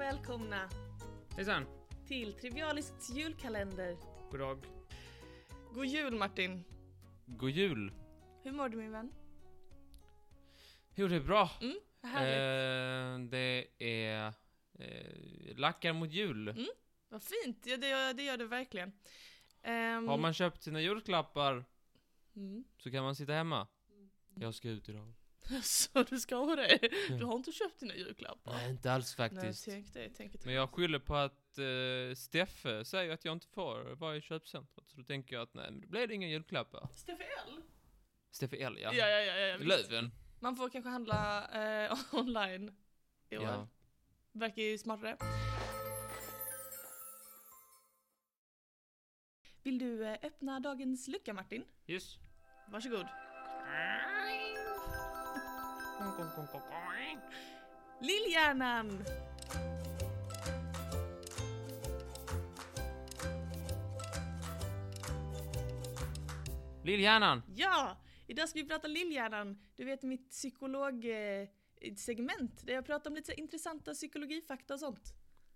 och välkomna Hejsan! till Trivialisks julkalender. God dag. God jul Martin! God jul! Hur mår du min vän? Jo, det är bra. Mm. Eh, det är eh, lackar mot jul. Mm. Vad fint, ja, det, gör, det gör det verkligen. Ehm, Har man köpt sina julklappar Mm. så kan man sitta hemma. Jag ska ut idag. Så du ska ha det? Du har inte köpt dina julklappar? Nej, inte alls faktiskt. Nej, tänk det, tänk det. Men jag skyller på att eh, Steffe säger att jag inte får vara i köpcentret. Så då tänker jag att nej, men då blir det inga julklappar. Steffe L? Steffe L, ja. Ja, ja, ja, ja. Löven. Man får kanske handla eh, online i år. Ja. Verkar ju smartare. Vill du eh, öppna dagens lucka Martin? Yes. Varsågod. Lillhjärnan! Lillhjärnan. Ja! Idag ska vi prata Lillhjärnan. Du vet mitt psykologsegment där jag pratar om lite intressanta psykologifakta och sånt.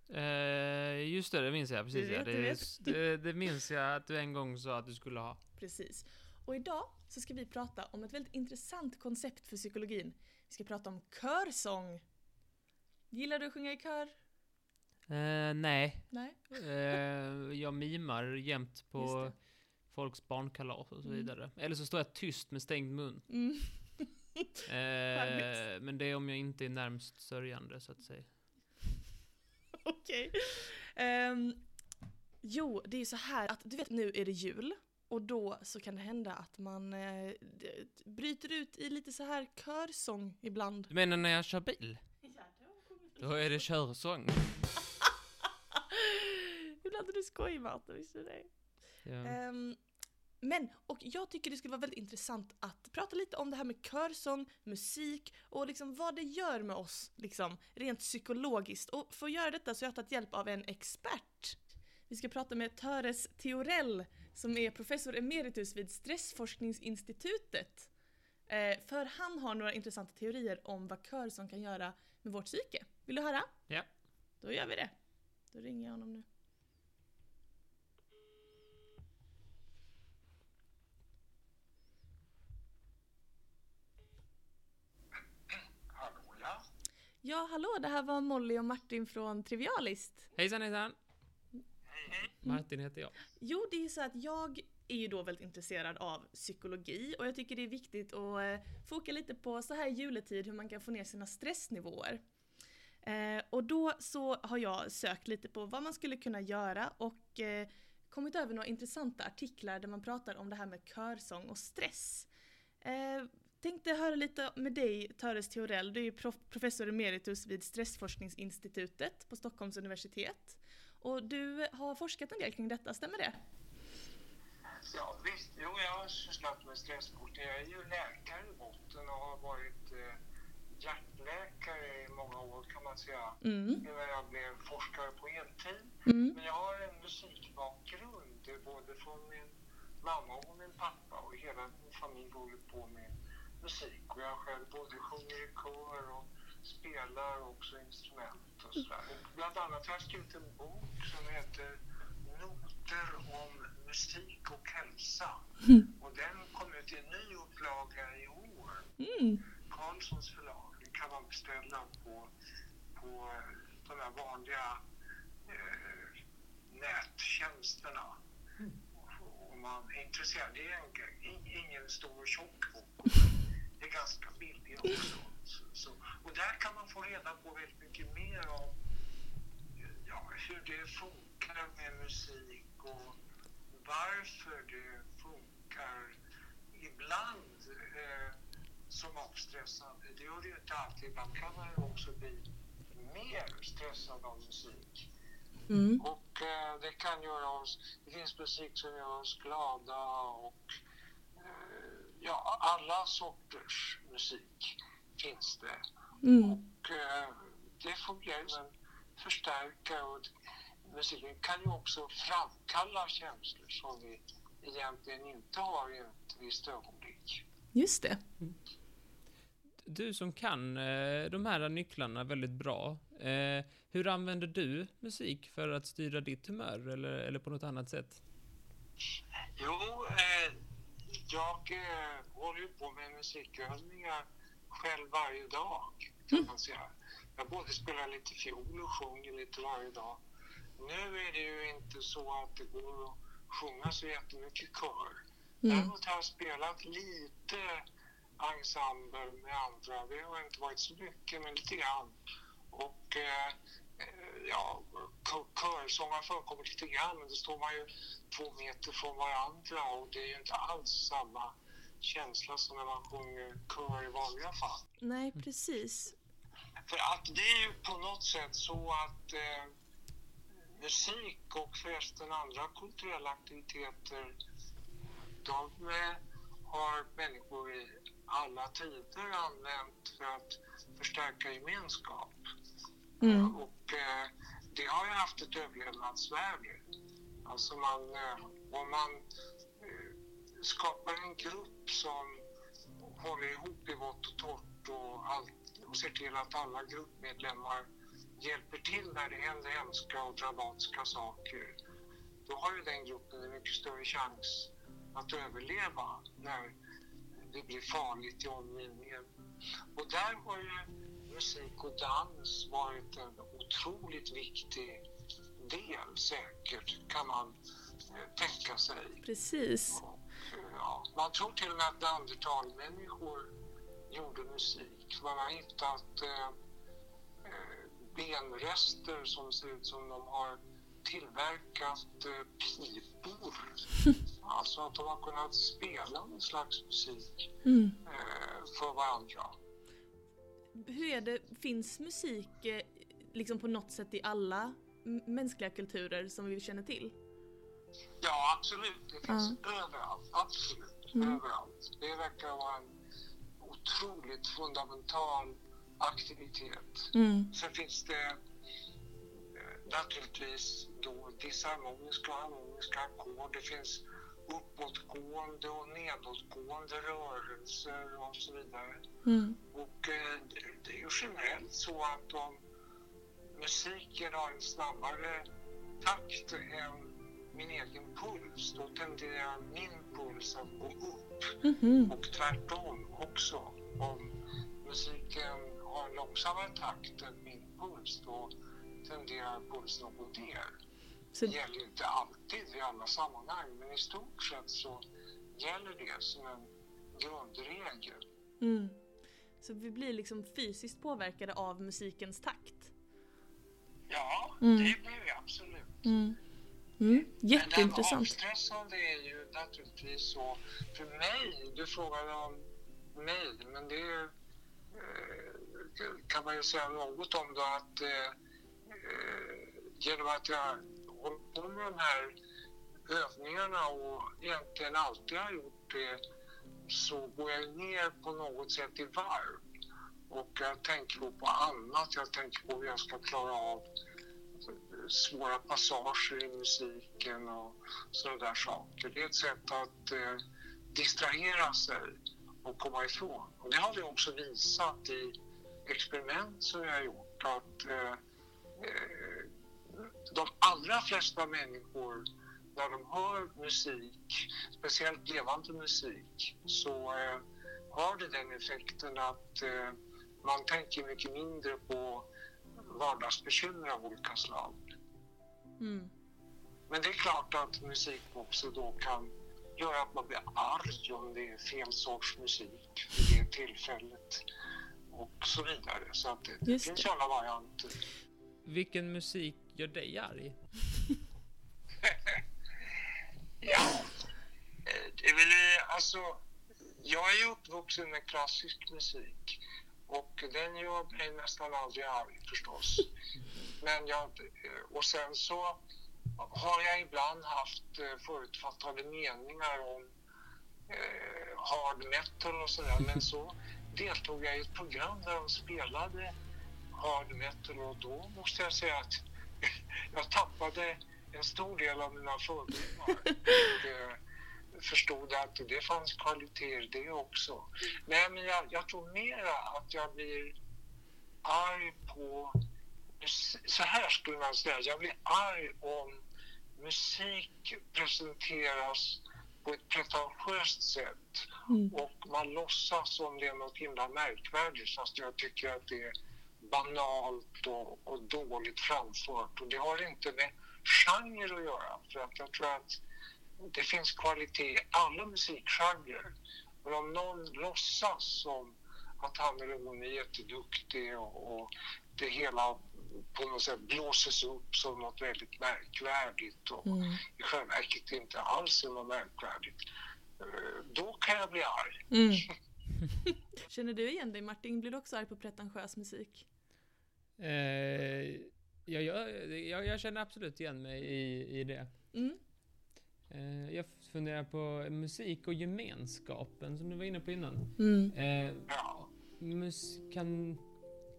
Eh, just det, det minns jag precis. Du ja. vet, det, vet. Det, det minns jag att du en gång sa att du skulle ha. Precis. Och idag så ska vi prata om ett väldigt intressant koncept för psykologin. Vi ska prata om körsång. Gillar du att sjunga i kör? Eh, nej. Nej? Eh, jag mimar jämt på folks barnkalas och så Mm. vidare. Eller så står jag tyst med stängd mun. Mm. Eh, men det är om jag inte är närmst sörjande, så att säga. Okej. Ehm, jo, det är ju så här att du vet nu är det jul och då så kan det hända att man eh, bryter ut i lite så här körsång ibland. Du menar när jag kör bil? Då är det körsång. Ibland är du skoj Martin, visste du det? Ja. Ehm, men, och jag tycker det skulle vara väldigt intressant att prata lite om det här med körsång, musik och liksom vad det gör med oss liksom, rent psykologiskt. Och för att göra detta så har jag tagit hjälp av en expert. Vi ska prata med Töres Theorell som är professor emeritus vid Stressforskningsinstitutet. Eh, för han har några intressanta teorier om vad körsång kan göra med vårt psyke. Vill du höra? Ja. Då gör vi det. Då ringer jag honom nu. Hallå ja. Ja, hallå, det här var Molly och Martin från Trivialist. Hejsan hejsan! Hej. Martin heter jag. Jo, det är så att jag är ju då väldigt intresserad av psykologi och jag tycker det är viktigt att eh, foka lite på så här i juletid hur man kan få ner sina stressnivåer. Eh, och då så har jag sökt lite på vad man skulle kunna göra och eh, kommit över några intressanta artiklar där man pratar om det här med körsång och stress. Tänkte höra lite med dig, Töres Theorell. Du är ju prof- professor emeritus vid Stressforskningsinstitutet på Stockholms universitet. Och du har forskat en del kring detta, stämmer det? Ja, visst, jo, jag har sysslat med stressforskning. Jag är ju läkare i botten och har varit eh, hjärtläkare i många år kan man säga. Mm. Innan jag blev forskare på heltid. Mm. Men jag har en musikbakgrund eh, både från min mamma och min pappa och hela min familj håller på med musik. Och jag själv både sjunger i kör och spelar också instrument och sådär. Bland annat har jag skrivit en bok som heter Noter om musik och hälsa. Och den kom ut i en ny upplaga i år. Mm. Carlssons förlag. Den kan man beställa på, på de här vanliga eh, nättjänsterna. Om man är intresserad. Det är en, ingen stor tjock bok. Det är ganska billig också. Så, och där kan man få reda på väldigt mycket mer om ja, hur det funkar med musik och varför det funkar ibland eh, som avstressande. Det gör det ju inte alltid. Ibland kan man ju också bli mer stressad av musik. Mm. Och eh, det kan göra oss, det finns musik som gör oss glada och eh, ja, alla sorters musik finns det. Mm. Och eh, det fungerar som en förstärkare och musiken kan ju också framkalla känslor som vi egentligen inte har i ett visst ögonblick. Just det. Du som kan eh, de här nycklarna väldigt bra, eh, hur använder du musik för att styra ditt humör eller, eller på något annat sätt? Jo, eh, jag håller ju på med musikövningar själv varje dag kan man säga. Jag både spelar lite fiol och sjunger lite varje dag. Nu är det ju inte så att det går att sjunga så jättemycket kör. Mm. Däremot har jag spelat lite ensemble med andra. Det har inte varit så mycket, men lite grann. Och eh, ja, kö- körsång har förekommit lite grann, men då står man ju två meter från varandra och det är ju inte alls samma känsla som när man sjunger kör i vanliga fall. Nej, precis. För att det är ju på något sätt så att eh, musik och förresten andra kulturella aktiviteter de eh, har människor i alla tider använt för att förstärka gemenskap. Mm. Och eh, det har ju haft ett överlevnadsvärde. Alltså man, eh, om man eh, skapar en grupp som håller ihop i vått och torrt och, allt, och ser till att alla gruppmedlemmar hjälper till när det händer hemska och dramatiska saker. Då har ju den gruppen en mycket större chans att överleva när det blir farligt i omgivningen. Och där har ju musik och dans varit en otroligt viktig del säkert, kan man eh, tänka sig. Precis. Ja, man tror till och med att neandertalmänniskor gjorde musik. Man har hittat eh, eh, benrester som ser ut som de har tillverkat eh, pipor. Alltså att de har kunnat spela någon slags musik Mm. eh, för varandra. Hur är det, finns musik eh, liksom på något sätt i alla mänskliga kulturer som vi känner till? Ja, absolut. Det finns överallt. Absolut. Mm. Överallt. Det verkar vara en otroligt fundamental aktivitet. Mm. Sen finns det eh, naturligtvis då disharmoniska och harmoniska ackord. Det finns uppåtgående och nedåtgående rörelser och så vidare. Mm. Och eh, det är ju generellt så att om musiken har en snabbare takt än min egen puls, då tenderar min puls att gå upp. Mhm. Och tvärtom också. Om musiken har en långsammare takt än min puls, då tenderar pulsen att gå ner. Så, Det gäller inte alltid i alla sammanhang, men i stort sett så gäller det som en grundregel. mm. så vi blir liksom fysiskt påverkade av musikens takt? Ja, Mm. det blir vi absolut. Mm. Mm. Men Jätteintressant. avstressande är ju naturligtvis så, för mig, du frågade om mig, men det är, eh, kan man ju säga något om då att eh, eh, genom att jag håller på med de här övningarna och egentligen alltid har gjort det så går jag ner på något sätt i varv. Och jag tänker på annat. Jag tänker på hur jag ska klara av svåra passager i musiken och sådana där saker. Det är ett sätt att eh, distrahera sig och komma ifrån. Och det har vi också visat i experiment som vi har gjort att eh, eh, de allra flesta människor när de hör musik, speciellt levande musik, så eh, har det den effekten att eh, man tänker mycket mindre på vardagsbekymmer av olika slag. Mm. Men det är klart att musik också då kan göra att man blir arg om det är fel sorts musik vid det tillfället och så vidare. Så att det, det finns det. ju alla varianter. Vilken musik gör dig arg? Ja, eh, det är väl alltså. Jag är ju uppvuxen med klassisk musik och den gör mig nästan aldrig arg förstås. Men jag, eh, och sen så har jag ibland haft eh, förutfattade meningar om eh, hard metal och sådär. Men så deltog jag i ett program där de spelade hard metal och då måste jag säga att jag tappade en stor del av mina fördomar. Eh, förstod att det fanns kvaliteter det också. Nej, men jag, jag tror mera att jag blir arg på... Så här skulle man säga, jag blir arg om musik presenteras på ett pretentiöst sätt mm. och man låtsas som det är något himla märkvärdigt fast jag tycker att det är banalt och, och dåligt framfört och det har inte med genre att göra för att jag tror att det finns kvalitet i alla musikgenrer. Men om någon låtsas som att han eller hon är jätteduktig och, och det hela på något sätt blåses upp som något väldigt märkvärdigt och mm. i själva verket inte alls är något märkvärdigt. Eh, då kan jag bli arg. Mm. Känner du igen dig Martin? Blir du också arg på pretentiös musik? Eh, jag, jag, jag, känner absolut igen mig i, i det. Mm. Eh, jag funderar på musik och gemenskapen som du var inne på innan. Mm. Eh, mus kan,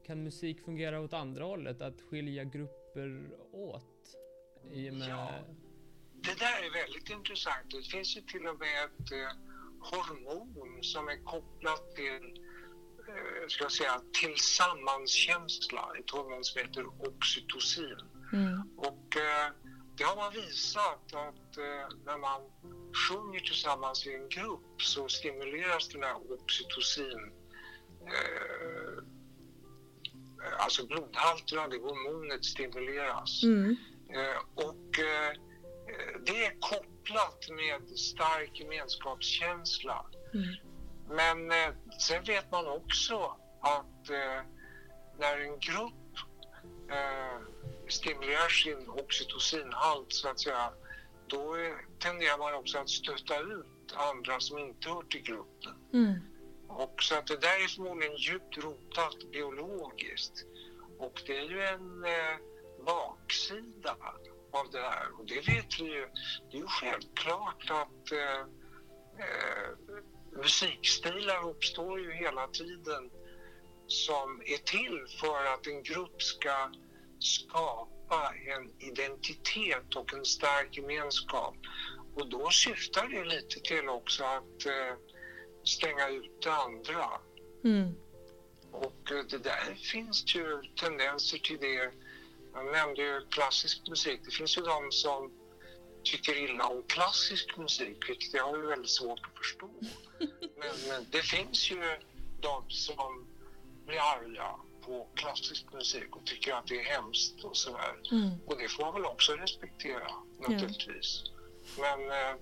kan musik fungera åt andra hållet? Att skilja grupper åt? I med... Ja, det där är väldigt intressant. Det finns ju till och med ett eh, hormon som är kopplat till eh, ska jag säga, tillsammanskänsla, ett hormon som heter oxytocin. Mm. Och eh, det har man visat att eh, när man sjunger tillsammans i en grupp så stimuleras den här oxytocin eh, alltså blodhalterna, det hormonet stimuleras. Mm. Eh, och eh, det är kopplat med stark gemenskapskänsla. Mm. Men eh, sen vet man också att eh, när en grupp eh, stimulerar sin oxytocinhalt så att säga, då tenderar man också att stötta ut andra som inte hör till gruppen. Mm. Och så att det där är förmodligen djupt rotat biologiskt. Och det är ju en eh, baksida av det här. Och det vet vi ju. Det är ju självklart att eh, eh, musikstilar uppstår ju hela tiden som är till för att en grupp ska skapa en identitet och en stark gemenskap. Och då syftar det lite till också att eh, stänga ute andra. Mm. Och eh, det där finns ju tendenser till det. Jag nämnde ju klassisk musik. Det finns ju de som tycker illa om klassisk musik, vilket jag har väldigt svårt att förstå. Men, men det finns ju de som blir arga på klassisk musik och tycker att det är hemskt och sådär. Mm. Och det får man väl också respektera naturligtvis. Ja. Men eh,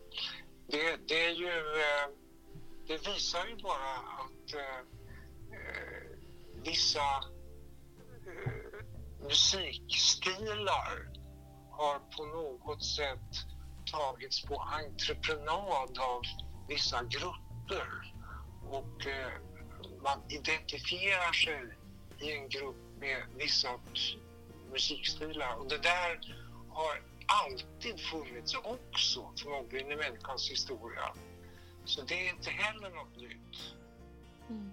det, det, är ju... Eh, det visar ju bara att eh, eh, vissa eh, musikstilar har på något sätt tagits på entreprenad av vissa grupper och eh, man identifierar sig i en grupp med vissa musikstilar. Och det där har alltid funnits också förmodligen i människans historia. Så det är inte heller något nytt. Mm.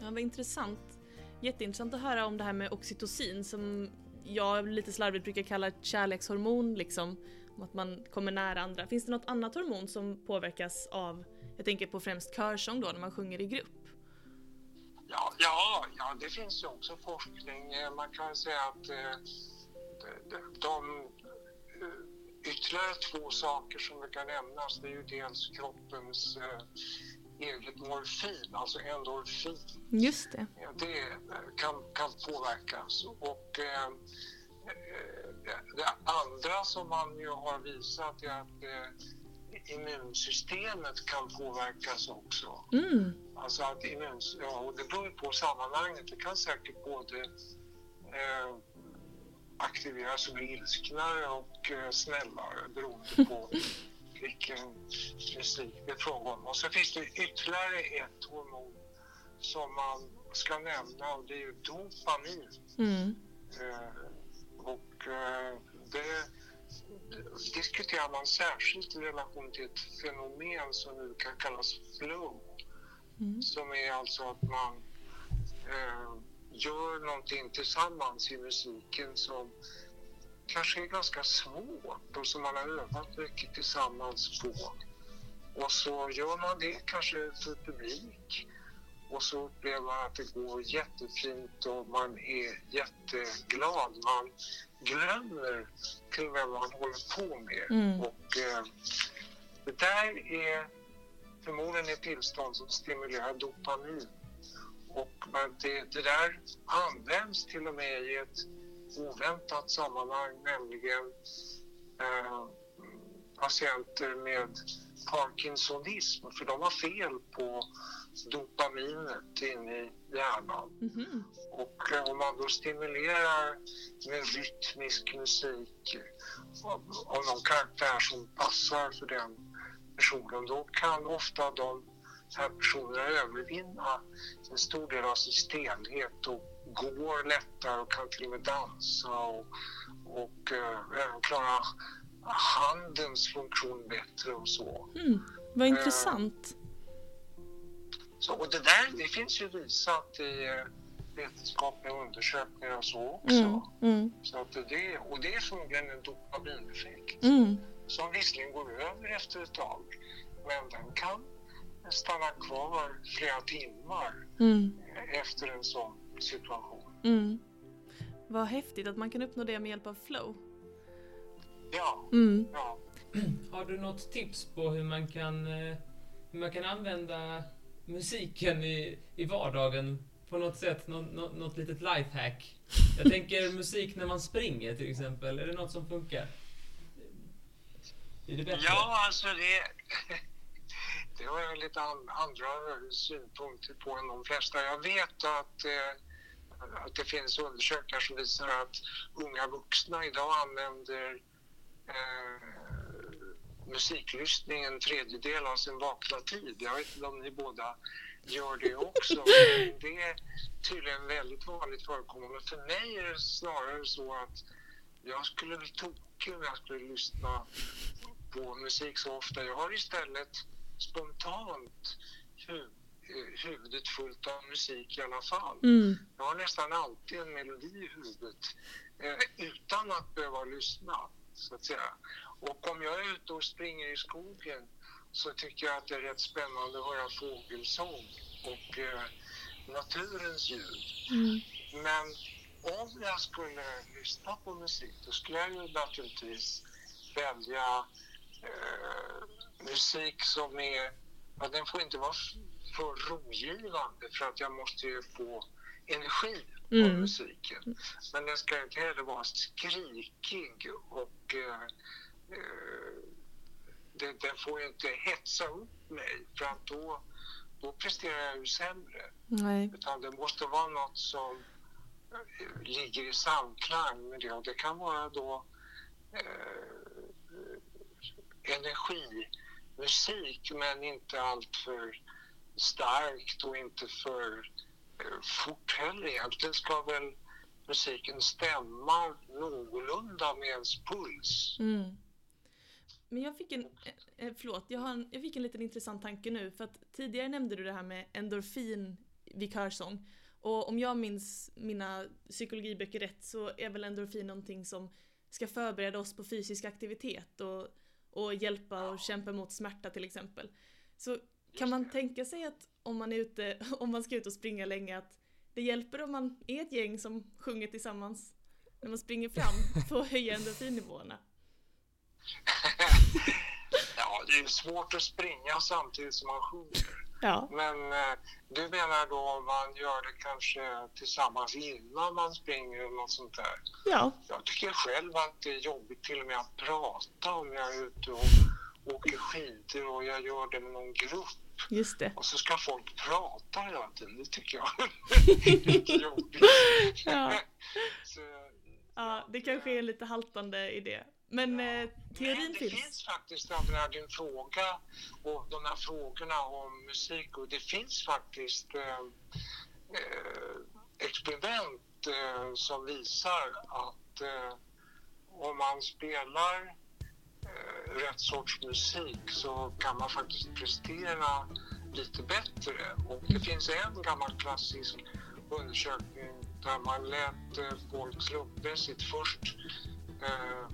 Ja, vad intressant. Jätteintressant att höra om det här med oxytocin som jag lite slarvigt brukar kalla ett kärlekshormon liksom. Om att man kommer nära andra. Finns det något annat hormon som påverkas av, jag tänker på främst körsång då, när man sjunger i grupp? Ja, ja, ja, det finns ju också forskning. Eh, man kan säga att eh, de, de ytterligare två saker som kan nämnas det är ju dels kroppens eh, eget morfin, alltså endorfin. Just det. Det kan, kan påverkas. Och eh, det andra som man ju har visat är att eh, immunsystemet kan påverkas också. Mm. Alltså att immuns ja, och det beror på sammanhanget. Det kan säkert både eh, aktiveras som ilsknare och eh, snällare beroende på vilken musik det är fråga om. Och så finns det ytterligare ett hormon som man ska nämna och det är ju dopamin. Mm. Eh, och eh, det diskuterar man särskilt i relation till ett fenomen som nu kan kallas flow. Mm. Som är alltså att man eh, gör någonting tillsammans i musiken som kanske är ganska svårt och som man har övat mycket tillsammans på. Och så gör man det kanske för publik och så upplever man att det går jättefint och man är jätteglad. Man glömmer till och med vad man håller på med. Mm. Och eh, det där är förmodligen ett tillstånd som stimulerar dopamin. Och man- det, det där används till och med i ett oväntat sammanhang, nämligen eh, patienter med Parkinsonism, för de har fel på dopaminet inne i hjärnan. Mhm. Och eh, om man då stimulerar med rytmisk musik av, av någon karaktär som passar för den personen, då kan ofta de här personerna övervinna en stor del av sin stelhet och går lättare och kan till och med dansa och, och eh, även klara handens funktion bättre och så. Mm. Vad intressant. så och det där det finns ju visat i eh, vetenskapliga undersökningar och så också. Mm. Mm. Så att det, och det är förmodligen en dopamineffekt Mm. som visserligen går över efter ett tag, men den kan stanna kvar flera timmar Mm. efter en sån situation. Mm. Vad häftigt att man kan uppnå det med hjälp av flow. Ja, Mm. ja. Har du något tips på hur man kan, eh, hur man kan använda musiken i, i vardagen på något sätt? Nå, nå, något litet lifehack? Jag tänker musik när man springer till exempel. Är det något som funkar? Är det bättre? ja alltså det, det har jag lite an, andra synpunkter på än de flesta. Jag vet att, eh, att det finns undersökningar som visar att unga vuxna idag använder eh, musiklyssning en tredjedel av sin vakna tid. Jag vet inte om ni båda gör det också. Men det är tydligen väldigt vanligt förekommande. För mig är det snarare så att jag skulle bli tokig om jag skulle lyssna på musik så ofta. Jag har istället spontant hu- huvudet fullt av musik i alla fall. Mm. Jag har nästan alltid en melodi i huvudet eh, utan att behöva lyssna, så att säga. Och om jag är ute och springer i skogen så tycker jag att det är rätt spännande att höra fågelsång och eh, naturens ljud. Mm. Men om jag skulle lyssna på musik då skulle jag ju naturligtvis välja musik som är... Ja, den får inte vara för rogivande för att jag måste ju få energi av Mm. musiken. Men den ska inte heller vara skrikig och eh, eh, den, den får ju inte hetsa upp mig för att då, då presterar jag ju sämre. Nej. Utan det måste vara något som eh, ligger i samklang med det. Och det kan vara då eh, energimusik men inte alltför starkt och inte för eh, fort heller. Egentligen ska väl musiken stämma någorlunda med ens puls. Mm. Men jag fick en, eh, eh, förlåt, jag, har en, jag fick en liten intressant tanke nu för att tidigare nämnde du det här med endorfin vid körsång. Och om jag minns mina psykologiböcker rätt så är väl endorfin någonting som ska förbereda oss på fysisk aktivitet och, och hjälpa och kämpa mot smärta till exempel. Så kan man tänka sig att om man är ute, om man ska ut och springa länge att det hjälper om man är ett gäng som sjunger tillsammans när man springer fram för att höja endorfinnivåerna? ja, det är svårt att springa samtidigt som man sjunger. Ja. Men eh, du menar då om man gör det kanske tillsammans innan man springer eller något sånt där? Ja. Jag tycker själv att det är jobbigt till och med att prata om jag är ute och åker skidor och jag gör det med någon grupp Just det. och så ska folk prata hela tiden. Det tycker jag är lite jobbigt. Ja. Så, Ja, det kanske är en lite haltande idé. Men eh, teorin Men det finns. finns faktiskt, här din fråga och de här frågorna om musik och det finns faktiskt eh, eh, experiment eh, som visar att eh, om man spelar eh, rätt sorts musik så kan man faktiskt prestera lite bättre. Och det finns en gammal klassisk undersökning där man lät folk slumpmässigt först eh,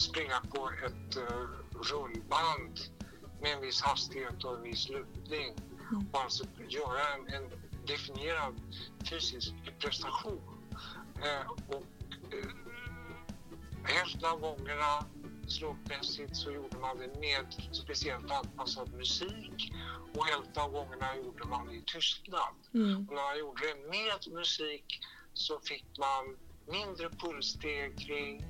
springa på ett eh, rullband med en viss hastighet och en viss lutning. Mm. Och alltså göra en, en definierad fysisk prestation. Eh, och eh, hälften av gångerna slumpmässigt så gjorde man det med speciellt anpassad musik och hälften av gångerna gjorde man det i tystnad. Mm. Och när man gjorde det med musik så fick man mindre pulsstegring,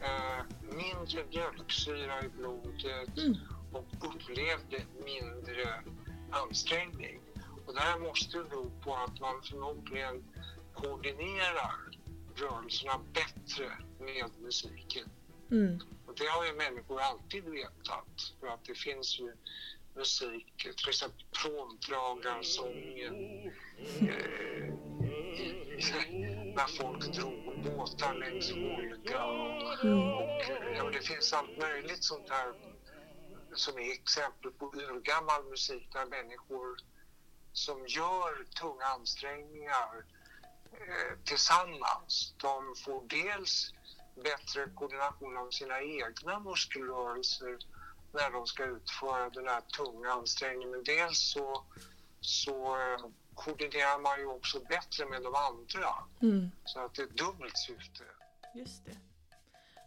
eh, mindre mjölksyra i blodet mm. och upplevde mindre ansträngning. Och det här måste bero på att man förmodligen koordinerar rörelserna bättre med musiken. Mm. Och det har ju människor alltid vetat, för att det finns ju musik, till exempel pråmdragarsången, eh, när folk drog båtar längs Volga. Och, och ja, det finns allt möjligt sånt här som är exempel på urgammal musik där människor som gör tunga ansträngningar eh, tillsammans, de får dels bättre koordination av sina egna muskelrörelser när de ska utföra den här tunga ansträngningen. Dels så, så eh, koordinerar man ju också bättre med de andra. Mm. Så att det är ett dubbelt syfte. Just det.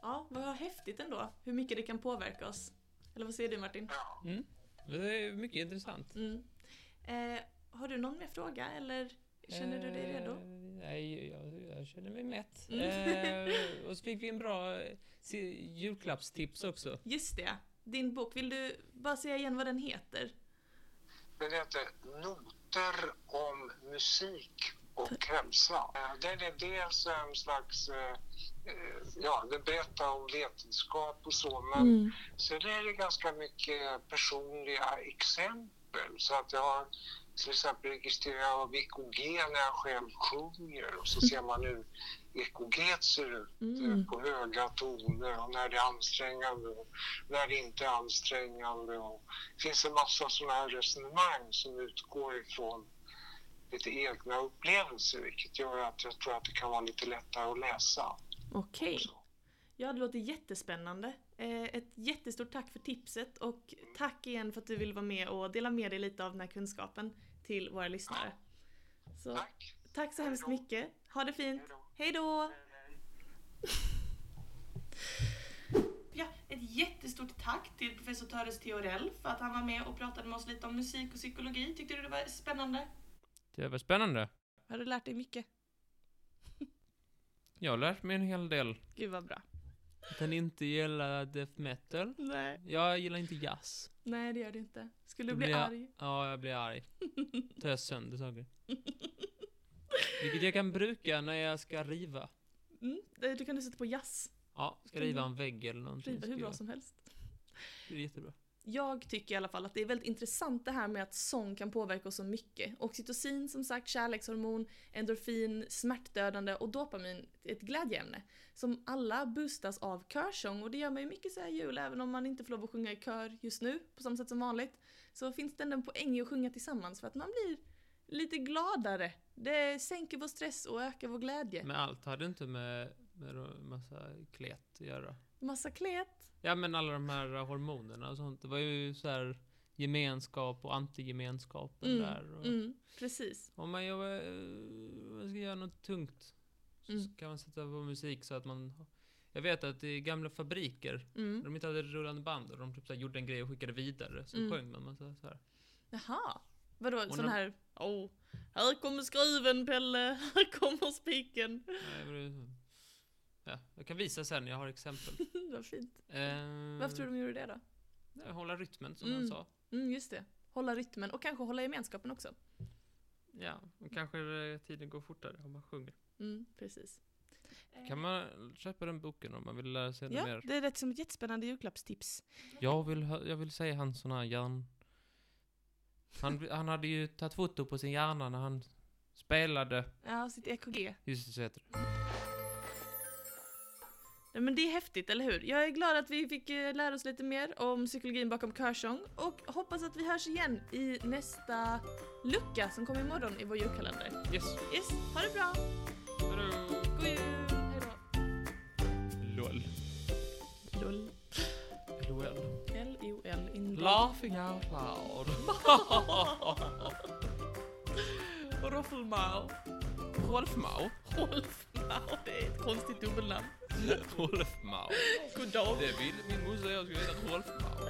Ja, vad häftigt ändå, hur mycket det kan påverka oss. Eller vad säger du Martin? Ja. Mm. Det är mycket intressant. Mm. Eh, har du någon mer fråga eller känner du dig redo? Eh, nej, jag, jag, känner mig mätt. Mm. Eh, och så fick vi en bra julklappstips också. Just det. Din bok, vill du bara säga igen vad den heter? Den heter Noter om musik och hälsa. Eh, den är dels en slags, eh, ja, den berättar om vetenskap och så, men mm. sen är det ganska mycket personliga exempel. Så att jag har till exempel registrerar av EKG när jag själv sjunger och så ser man hur EKG ser ut eh, mm. på höga toner och när det är ansträngande och när det inte är ansträngande. Och det finns en massa sådana här resonemang som utgår ifrån lite egna upplevelser vilket gör att jag tror att det kan vara lite lättare att läsa. Okej. Okay. Ja, det låter jättespännande. Eh, ett jättestort tack för tipset och tack igen för att du vill vara med och dela med dig lite av den här kunskapen till våra lyssnare. Så, tack. Tack så hemskt mycket. Ha det fint. Hej då! Ja, ett jättestort tack till professor Töres Theorell för att han var med och pratade med oss lite om musik och psykologi. Tyckte du det var spännande? Det var spännande. Har du lärt dig mycket? Jag har lärt mig en hel del. Gud vad bra. Att han inte gillar death metal. Nej. Jag gillar inte jazz. Nej, det gör du inte. Skulle du bli arg? Ja, jag blir arg. Tar jag sönder saker. Vilket jag kan bruka när jag ska riva. Mm, du kan du sätta på jazz. Ja, ska riva en vägg eller någonting. Riva hur bra som helst. Det är jättebra jag tycker i alla fall att det är väldigt intressant det här med att sång kan påverka oss så mycket. Oxytocin som sagt, kärlekshormon, endorfin, smärtdödande och dopamin, ett glädjeämne. Som alla boostas av körsång och det gör man ju mycket så här jul, även om man inte får lov att sjunga i kör just nu på samma sätt som vanligt. Så finns det ändå en poäng i att sjunga tillsammans för att man blir lite gladare. Det sänker vår stress och ökar vår glädje. Men allt hade inte med, med massa klet att göra? Massa klet? Ja men alla de här hormonerna och sånt. Det var ju så här gemenskap och antigemenskapen mm, där. Och, mm, precis. Om man, gör, man ska göra något tungt så mm. kan man sätta på musik så att man jag vet att i gamla fabriker, mm. de inte hade rullande band och de typ så gjorde en grej och skickade vidare, så mm. sjöng man massa så här. Jaha. Vadå, och sån när... här, oh, här kommer skruven Pelle, här kommer spiken. Nej, Ja, jag kan visa sen, jag har exempel. Vad fint. Eh, Varför tror du de gjorde det då? Hålla rytmen som mm. han sa. Mm, just det. Hålla rytmen och kanske hålla gemenskapen också. Ja, och kanske tiden går fortare om man sjunger. Mm, precis. Kan man köpa den boken om man vill lära sig ja, mer? det är rätt som ett jättespännande julklappstips. Jag vill, jag vill säga hans sån här hjärn... Han, han hade ju tagit foto på sin hjärna när han spelade. Ja, sitt EKG. Just det, det. Men det är häftigt, eller hur? Jag är glad att vi fick eh, lära oss lite mer om psykologin bakom körsång och hoppas att vi hörs igen i nästa lucka som kommer imorgon i vår julkalender. Yes. Yes, ha det bra! Hejdå! God jul! Laughing out loud. Roffelmau. Rolfmau. Rolfmau, det är ett konstigt dubbelnamn. Rolfmau. God dag. Det vill min morsa och jag skulle heta Rolfmau.